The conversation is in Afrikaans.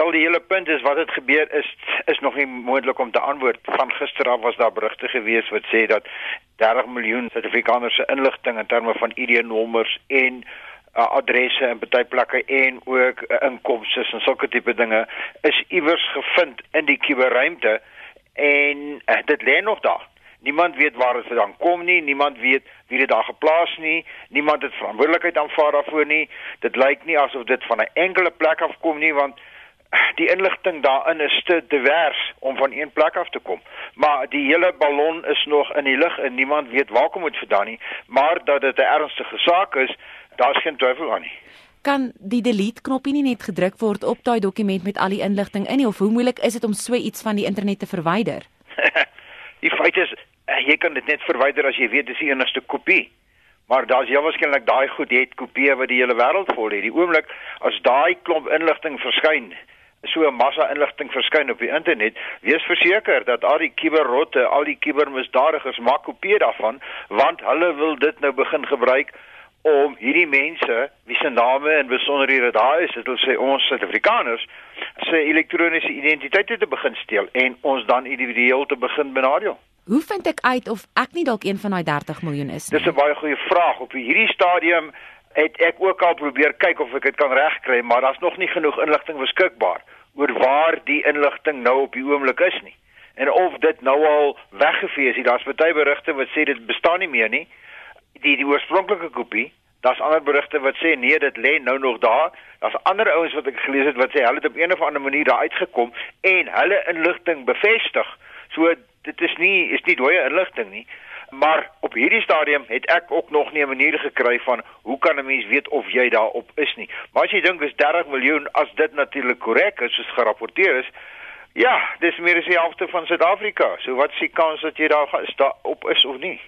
Wel die hele punt is wat het gebeur is is nog nie moontlik om te antwoord. Van gister af was daar berigte gewees wat sê dat 30 miljoen Suid-Afrikaners se inligting in terme van ID-nommers en uh, adresse en baie plekke en ook uh, inkomste en sulke tipe dinge is iewers gevind in die kuberruimte en uh, dit lê nog daar. Niemand weet waar dit vandaan kom nie, niemand weet wie dit daar geplaas nie, niemand het verantwoordelikheid aanvaar daarvoor nie. Dit lyk nie asof dit van 'n enkele plek af kom nie want die inligting daarin is te divers om van een plek af te kom. Maar die hele ballon is nog in die lug en niemand weet waar kom dit vandaan nie, maar dat dit 'n ernstige saak is, daar's geen twyfel aan nie. Kan die delete knoppie nie net gedruk word op daai dokument met al die inligting in nie of hoe moeilik is dit om so iets van die internet te verwyder? die feit is eh, jy kan dit net verwyder as jy weet dis die enigste kopie. Maar daar's heel waarskynlik daai goed het kopieë wat die hele wêreld vol het. Die oomblik as daai klomp inligting verskyn so 'n massa inligting verskyn op die internet, wees verseker dat al die kuberrotte, al die kubermisdadigers maak kopieë daarvan, want hulle wil dit nou begin gebruik om hierdie mense wie se name en besonderhede daar is, dit wil sê ons Suid-Afrikaners se elektroniese identiteite te begin steel en ons dan individueel te begin benadeel. Hoe vind ek uit of ek nie dalk een van daai 30 miljoen is nie? Dis 'n baie goeie vraag. Op hierdie stadium het ek ook al probeer kyk of ek dit kan regkry, maar daar's nog nie genoeg inligting beskikbaar oor waar die inligting nou op die oomblik is nie. En of dit nou al weggevee is, daar's baie berigte wat sê dit bestaan nie meer nie. Die die oorspronklike kopie, daar's ander berigte wat sê nee, dit lê nou nog daar. Daar's ander ouens wat ek gelees het wat sê hulle het op een of ander manier daar uitgekom en hulle inligting bevestig. So dit is nie is nie dooie inligting nie maar op hierdie stadium het ek ook nog nie 'n manier gekry van hoe kan 'n mens weet of jy daarop is nie. Maar as jy dink is 30 miljoen as dit natuurlik korrek is soos gerapporteer is, ja, dis meer as die helfte van Suid-Afrika. So wat is die kans dat jy daar is daar op is of nie?